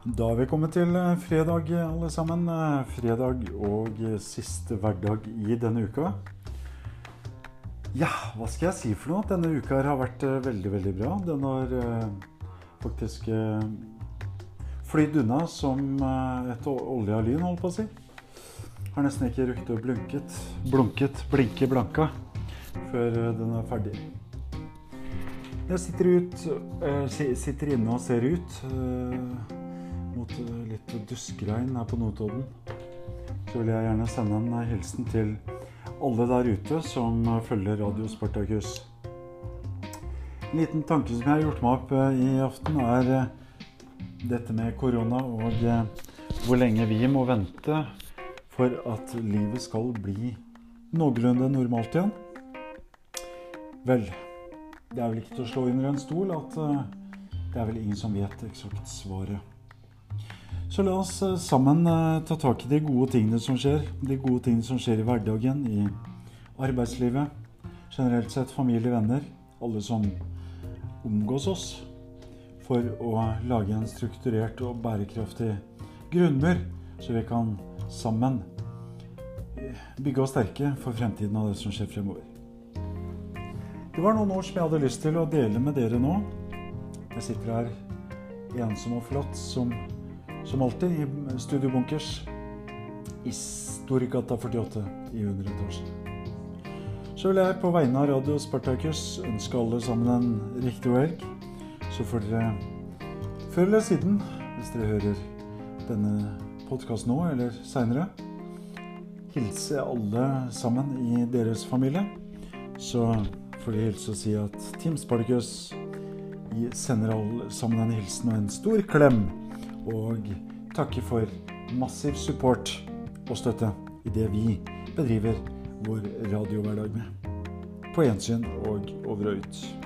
Da er vi kommet til eh, fredag, alle sammen. Eh, fredag og siste hverdag i denne uka. Ja, hva skal jeg si for noe? Denne uka har vært eh, veldig, veldig bra. Den har faktisk flydd unna som et olje av lyn, holdt på å si. Har nesten ikke rukket å blunket, blunket, blinke blanka før den er ferdig. Jeg sitter, ut, sitter inne og ser ut mot eh, litt duskregn her på Notodden, så vil jeg gjerne sende en eh, hilsen til alle der ute som eh, følger Radio Spartakus. En liten tanke som jeg har gjort meg opp i aften, er dette med korona og hvor lenge vi må vente for at livet skal bli noenlunde normalt igjen. Vel, det er vel ikke til å slå under en stol at det er vel ingen som vet eksakt svaret. Så la oss eh, sammen eh, ta tak i de gode tingene som skjer. De gode tingene som skjer i hverdagen, i arbeidslivet. Generelt sett familie, venner. Alle som omgås oss. For å lage en strukturert og bærekraftig grunnmur, så vi kan sammen eh, bygge oss sterke for fremtiden av det som skjer fremover. Det var noen ord som jeg hadde lyst til å dele med dere nå. Jeg sitter her ensom og flott som som alltid i Studio Bunkers i Storgata 48 i underetasjen. Så vil jeg på vegne av Radio Spartakus ønske alle sammen en riktig helg. Så får dere før eller siden, hvis dere hører denne podkasten nå eller seinere, hilse alle sammen i deres familie. Så får de hilse og si at Team Spartacus sender alle sammen en hilsen og en stor klem og takke for massiv support og støtte i det vi bedriver vår radiohverdag med. På gjensyn og over og ut.